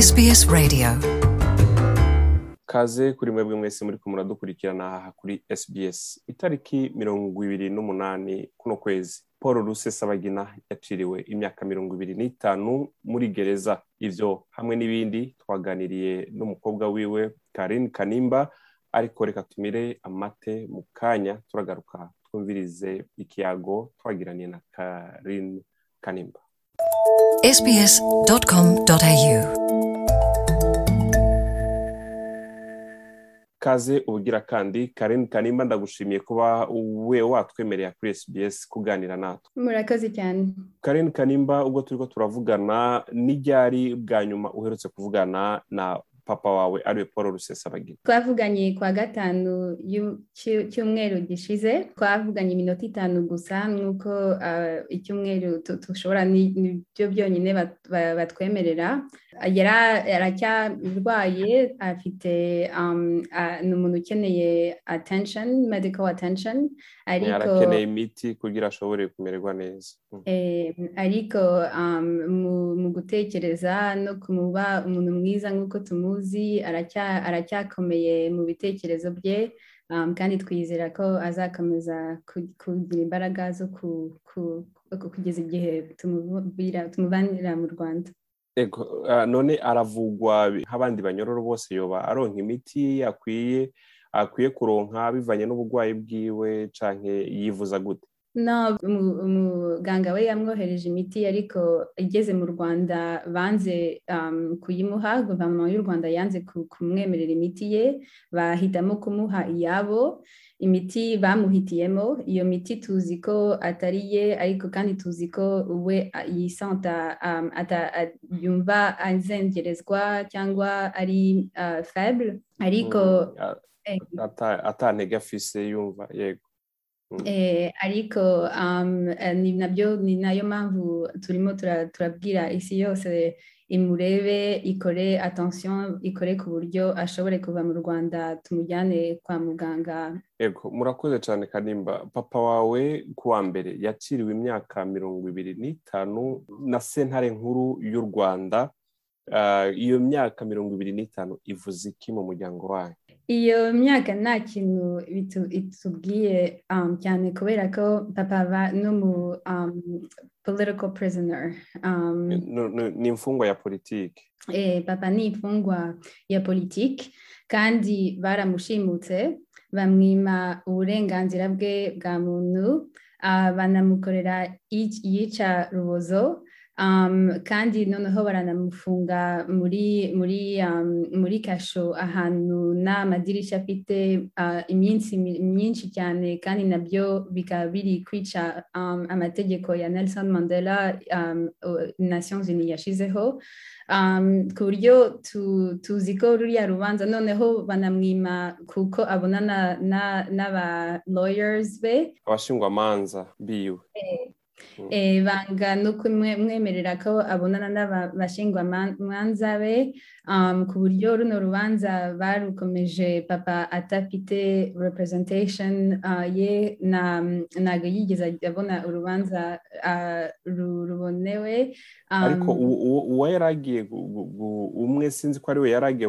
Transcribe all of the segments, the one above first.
SBS Radio. Kaze kuri mwebwe mwese muri kumura dukurikirana aha kuri SBS. Itariki mirongo ibiri n'umunani kuno kwezi paul rusesabagina yaciriwe imyaka mirongo ibiri n'itanu muri gereza. Ivyo hamwe n'ibindi twaganiriye n'umukobwa wiwe karin kanimba ariko reka tumire amate mu kanya turagaruka twumvirize ikiyago twagiraniye na karin kanimba. Sbs.com.au kaze ubugira kandi karin kanimba ndagushimiye kuba we watwemerera kuri sbs kuganira natwe. Murakoze cyane. Karin kanimba ubwo turiko turavugana n'iryari bwa nyuma uherutse kuvugana na papa wawe ari we paul rusesabagina. Twavuganye kwa gatanu y'u- cy'u- cyumweru gishize twavuganye iminota itanu gusa nk'uko ah, icyumweru ni- ni byo byonyine bat- ba- batwemerera. Yara- aracyarwaye afite um, ah, ni umuntu ukeneye attention medical attention. Yarakeneye imiti kugira ashobore kumererwa neza ariko mu, gutekereza no kumuba umuntu mwiza nk'uko tumuzi aracya- aracyakomeye mu bitekerezo bye kandi twizera ko azakomeza ku- kugira imbaraga zo ku, ku, ku, kugeza igihe tumubanira mu rwanda. Ah, none aravugwa nk'abandi banyororo bose yoba aronka imiti akwiye akwiye kuronka bivanye n'uburwayi bwiwe canke yivuza gute. Umuganga we yamwohereje imiti ariko igeze mu rwanda banze um, kuyimuha guverinoma y'u rwanda yanze ku- kumwemerera imiti ye bahitamo kumuha iyabo imiti bamuhitiyemo. Iyo miti tuzi ko atari ye ariko kandi tuzi ko we yisanta um, yumva azengerezwa cyangwa ari uh, faible. Ariko Mm, eh, ata- atantege afise yumva yego. Ariko um, eh, ni na byo ni na yo mpamvu turimo tura- turabwira. Isi yose imurebe ikore attention ikore ku buryo ashobore kuva mu rwanda tumujyane kwa muganga. Ego, murakoze cyane kanimba. Papa wawe kuwa mbere yaciriwe imyaka mirongo ibiri n'itanu na sentare nkuru y'u rwanda. Ah, iyo myaka mirongo ibiri n'itanu ivuze iki mu muryango wayo iyo myaka nta kintu itubwiye cyane kubera ko papa aba no mu um, political prisoner um, no- ni imfungwa ya politiki eh, papa ni imfungwa ya politiki kandi baramushimutse bamwima uburenganzira bwe bwa muntu ah, banamukorera ic- iyica rubozo kandi noneho baranamufunga muri muri um, muri kasho ahantu n'amadirishya afite ah, iminsi mi- myinshi cyane kandi na byo bikaba biri kwica um, amategeko ya Nelson Mandela um, Nations Unies yashizeho. Um, ku buryo tu, tuzi ko ruriya rubanza noneho banamwima kuko abonana na- n'aba lawyers be. Abashingwamanza biwe. Eh, banga no kumwemerera ko abonana n'abashingwamanza be um, ku buryo runo rubanza barukomeje papa atafite representation uh, ye na ntabwo yigeze abona urubanza uh, ru- rubonewe um, ariko uwo- yari agiye umwe sinzi ko ari we yari agiye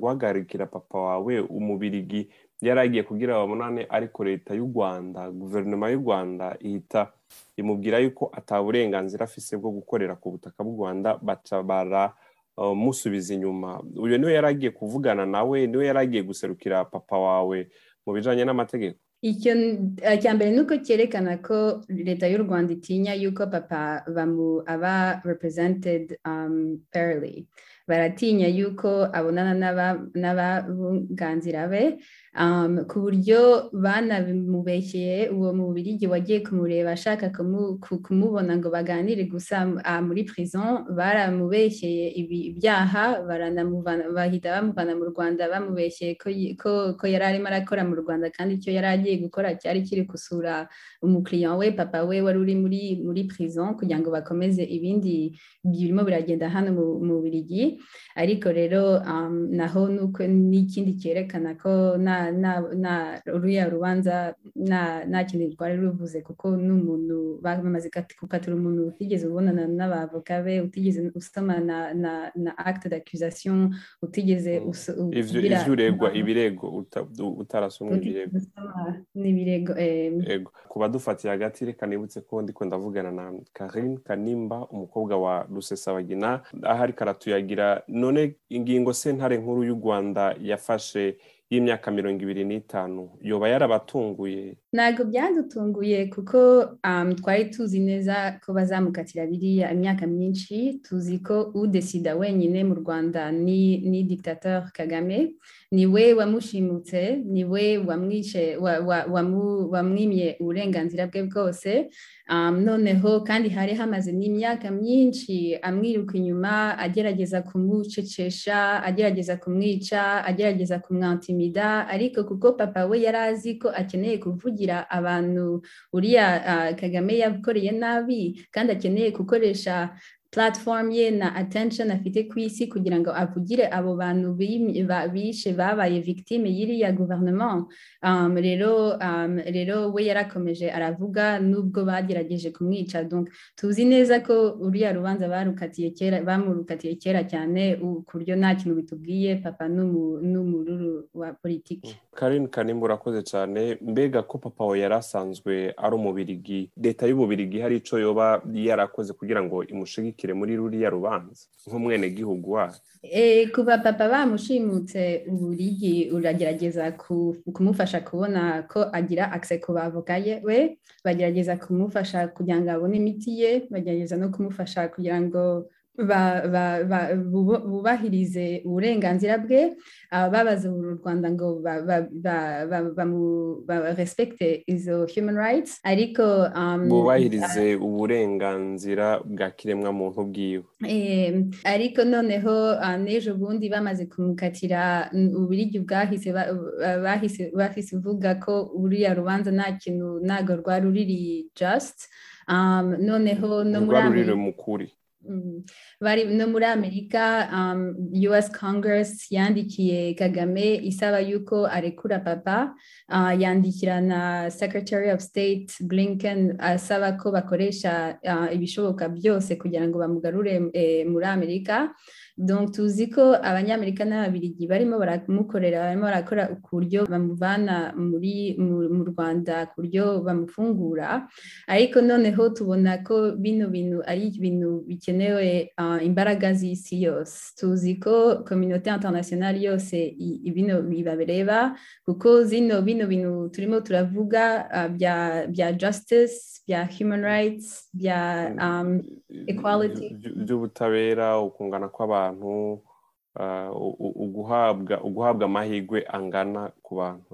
guhagarikira papa wawe umubirigi yari agiye kugira babonane ariko leta y'u rwanda guverinoma y'u rwanda ihita imubwira yuko ata burenganzira afise bwo gukorera ku butaka bw'u rwanda baca baramusubiza inyuma. Uyu ni we yari agiye kuvugana nawe ni we yari agiye guserukira papa wawe mu bijanye n'amategeko. Icyo eh, cya mbere ni uko cyerekana ko leta y'u rwanda itinya yuko papa aba represented um, fairly baratinya yuko abonana n'aba- n'ababunganzira be ku buryo banabimubeshyeye uwo mubirigi wagiye kumureba ashaka kumu- ku- kumubona ngo baganire gusa ah, muri prison baramubeshyeye ibi- ibyaha bahita bamuvana mu rwanda bamubeshyeye ko yari arimo arakora mu rwanda kandi icyo yari agiye gukora cyari kiri gusura umukiriya we papa we wari uri muri muri prison kugira ngo bakomeze ibindi birimo biragenda hano mu Bubiligi. Ariko rero naho nuko n'ikindi cyerekana ko nta ruriya rubanza nta kintu rwari ruvuze kuko n'umuntu bamaze gukatira umuntu utigeze ubonana n'abavoka be utigeze usoma na acte d'accusation utigeze ivyo uregwa ibirego utarasomwa ibirego. n'ibirego ku badufatiye hagati reka nibutse ko ndiko ndavugana na Karine Kanimba umukobwa wa Rusesabagina. Aho ariko aratuyagira none ingingo sentare nkuru y'u Rwanda yafashe y'imyaka mirongo ibiri n'itanu yoba yarabatunguye ntabwo byadutunguye kuko twari tuzi neza ko bazamukatira biriya imyaka myinshi tuzi ko udesida wenyine mu rwanda ni ni dictateur kagame ni we wamushimutse ni we wamwishe wamwimye uburenganzira bwe bwose. Noneho kandi hari hamaze n'imyaka myinshi amwiruka inyuma agerageza kumucecesha agerageza kumwica agerageza kumwantimida ariko kuko papa we yari azi ko akeneye kuvugira abantu uriya kagame yakoreye nabi kandi akeneye gukoresha platform ye na attention afite ku isi kugira ngo avugire abo bantu bishe babaye victime y'iriya gouvernement. Um, rero um, rero we yarakomeje aravuga nubwo bagerageje kumwica. Donc tuzi neza ko uriya rubanza barukatiye kera bamurukatiye kera cyane ku buryo nta kintu bitubwiye papa n'umururu wa politiki. Karine Kanimba urakoze cyane. Mbega ko papa we yari asanzwe ari umubirigi. Leta y'ububirigi hari ico yoba yarakoze kugira ngo imushigikire muri ruriya rubanza nk'umwenegihugu wayo kuva papa bamushimutse uburigi uragerageza kumufasha kubona ko agira akise ku bavoka we bagerageza kumufasha kugira ngo abone imiti ye bagerageza no kumufasha kugira ngo bubahirize uburenganzira bwe babaza u rwanda ngo barespekte izo human rights. Ariko bubahirize uburenganzira bwa kiremwamuntu bwiwe. Ariko noneho n'ejo bundi bamaze kumukatira ubirigi bwahise bahise uvuga ko uriya rubanza nta kintu ntabwo rwari ruriri just. Noneho no muri amerika bari no muri amerika us congress yandikiye kagame isaba yuko arekura papa yandikira na secretary of state blinken asaba ko bakoresha ibishoboka byose kugira ngo bamugarure muri amerika. Donc tuzi ko abanyamerika n'ababirigi barimo baramukorera barimo barakora ku buryo bamuvana muri mu rwanda ku buryo bamufungura. Ariko noneho tubona ko bino bintu ari ibintu bikenewe imbaraga z'isi yose tuzi ko kominote internationale yose bino bibabereba kuko zino bino bintu turimo turavuga bya bya justice bya human rights bya equality. By'ubutabera ukungana kw'abantu abantu uguhabwa amahirwe angana ku bantu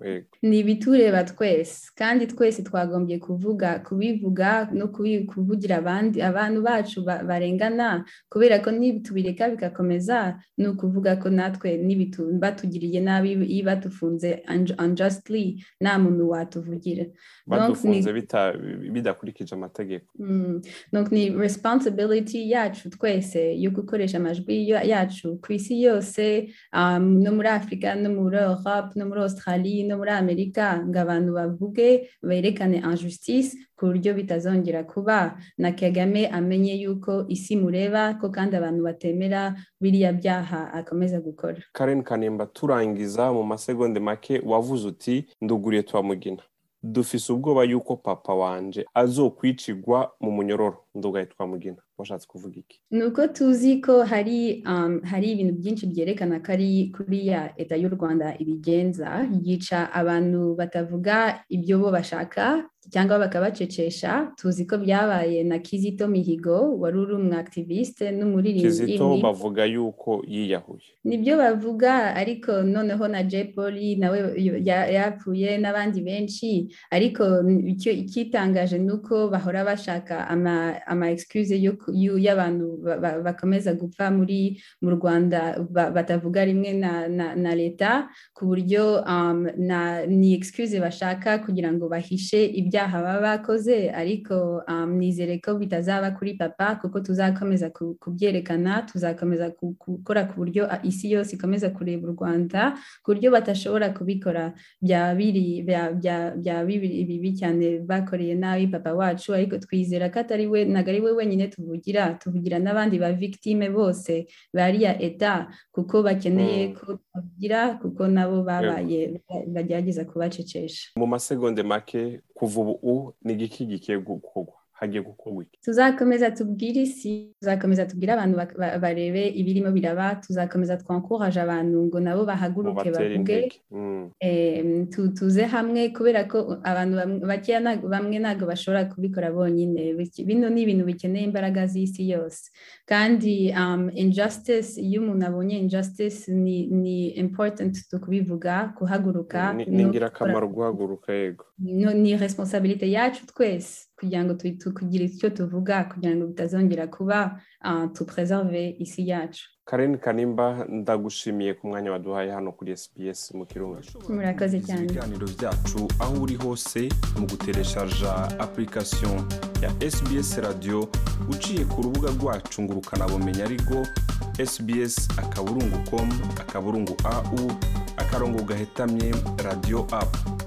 ni ibitureba twese kandi twese twagombye kuvuga kubivuga no kuvugira abandi abantu bacu barengana kubera ko tubireka bigakomeza ni ukuvuga ko natwe batugiriye nabi iyo batufunze unjustly nta muntu watuvugira. Badufunze bidakurikije amategeko. Ni responsibility yacu twese yo gukoresha amajwi yacu ku isi yose no muri afurika no muri europe no muri australie no muri amerika ngo abantu bavuge berekane injustice ku buryo bitazongera kuba. Na kagame amenye yuko isi mureba ko kandi abantu batemera biriya byaha akomeza gukora. Karen kanimba turangiza mu masegonde make wavuze uti nduguriye twamugina dufise ubwoba yuko papa wanje azokwicigwa mu munyororo. Ndugaye twamugina washatse kuvuga iki ni uko tuzi ko hari hari ibintu byinshi byerekana ko ari kuriya leta y'u rwanda ibigenza yica abantu batavuga ibyo bo bashaka cyangwa bakabacecesha tuzi ko byabaye na kizito mihigo wari uri umwaktiviste n'umuririmbyi kizito bavuga yuko yiyahuye. Nibyo bavuga ariko noneho na jay poli nawe yapfuye n'abandi benshi. Ariko icyitangaje ni uko bahora bashaka ama excuse y'abantu bakomeza gupfa muri mu rwanda batavuga rimwe na leta ku buryo ni excuse bashaka kugira ngo bahishe ibi ibyaha baba bakoze ariko nizere ko bitazaba kuri papa kuko tuzakomeza kubyerekana tuzakomeza gukora ku buryo isi yose ikomeza kureba u rwanda ku buryo batashobora kubikora. Bya bibi cyane bakoreye nabi papa wacu ariko twizera ko atari we ntabwo ari we wenyine tuvugira tuvugira n'abandi ba victime bose bariya eta kuko bakeneye ko tuvugira kuko nabo babaye bagerageza kubacecesha. Mu masegonde make kuva ubu ni igiki gigiye gukorwa hagiye gukorwa iki tuzakomeza tubwire isi tuzakomeza tubwire abantu barebe ibirimo biraba tuzakomeza twankuraje abantu ngo nabo bahaguruke bavuge. tuze hamwe kubera ko abantu bakeya bamwe ntabwo bashobora kubikora bonyine. Bino ni ibintu bikeneye imbaraga z'isi yose. Kandi injustice iyo umuntu abonye injustice ni important kubivuga kuhaguruka ni ingirakamaro guhaguruka yego. Ni responsabilite yacu twese. Kugira ngo kugira icyo tuvuga kugira ngo bitazongera kuba tupreserve isi yacu. Karen kanimba ndagushimiye ku mwanya waduhaye hano kuri sbs mu kirundi murakoze cyane. ibiganiro byacu aho uri hose mu gutereshaja application ya sbs radio uciye ku rubuga rwacu ngo ukanabumenya ariko sbs akaburungu com akaburungu au akarongo gahetamye radio app.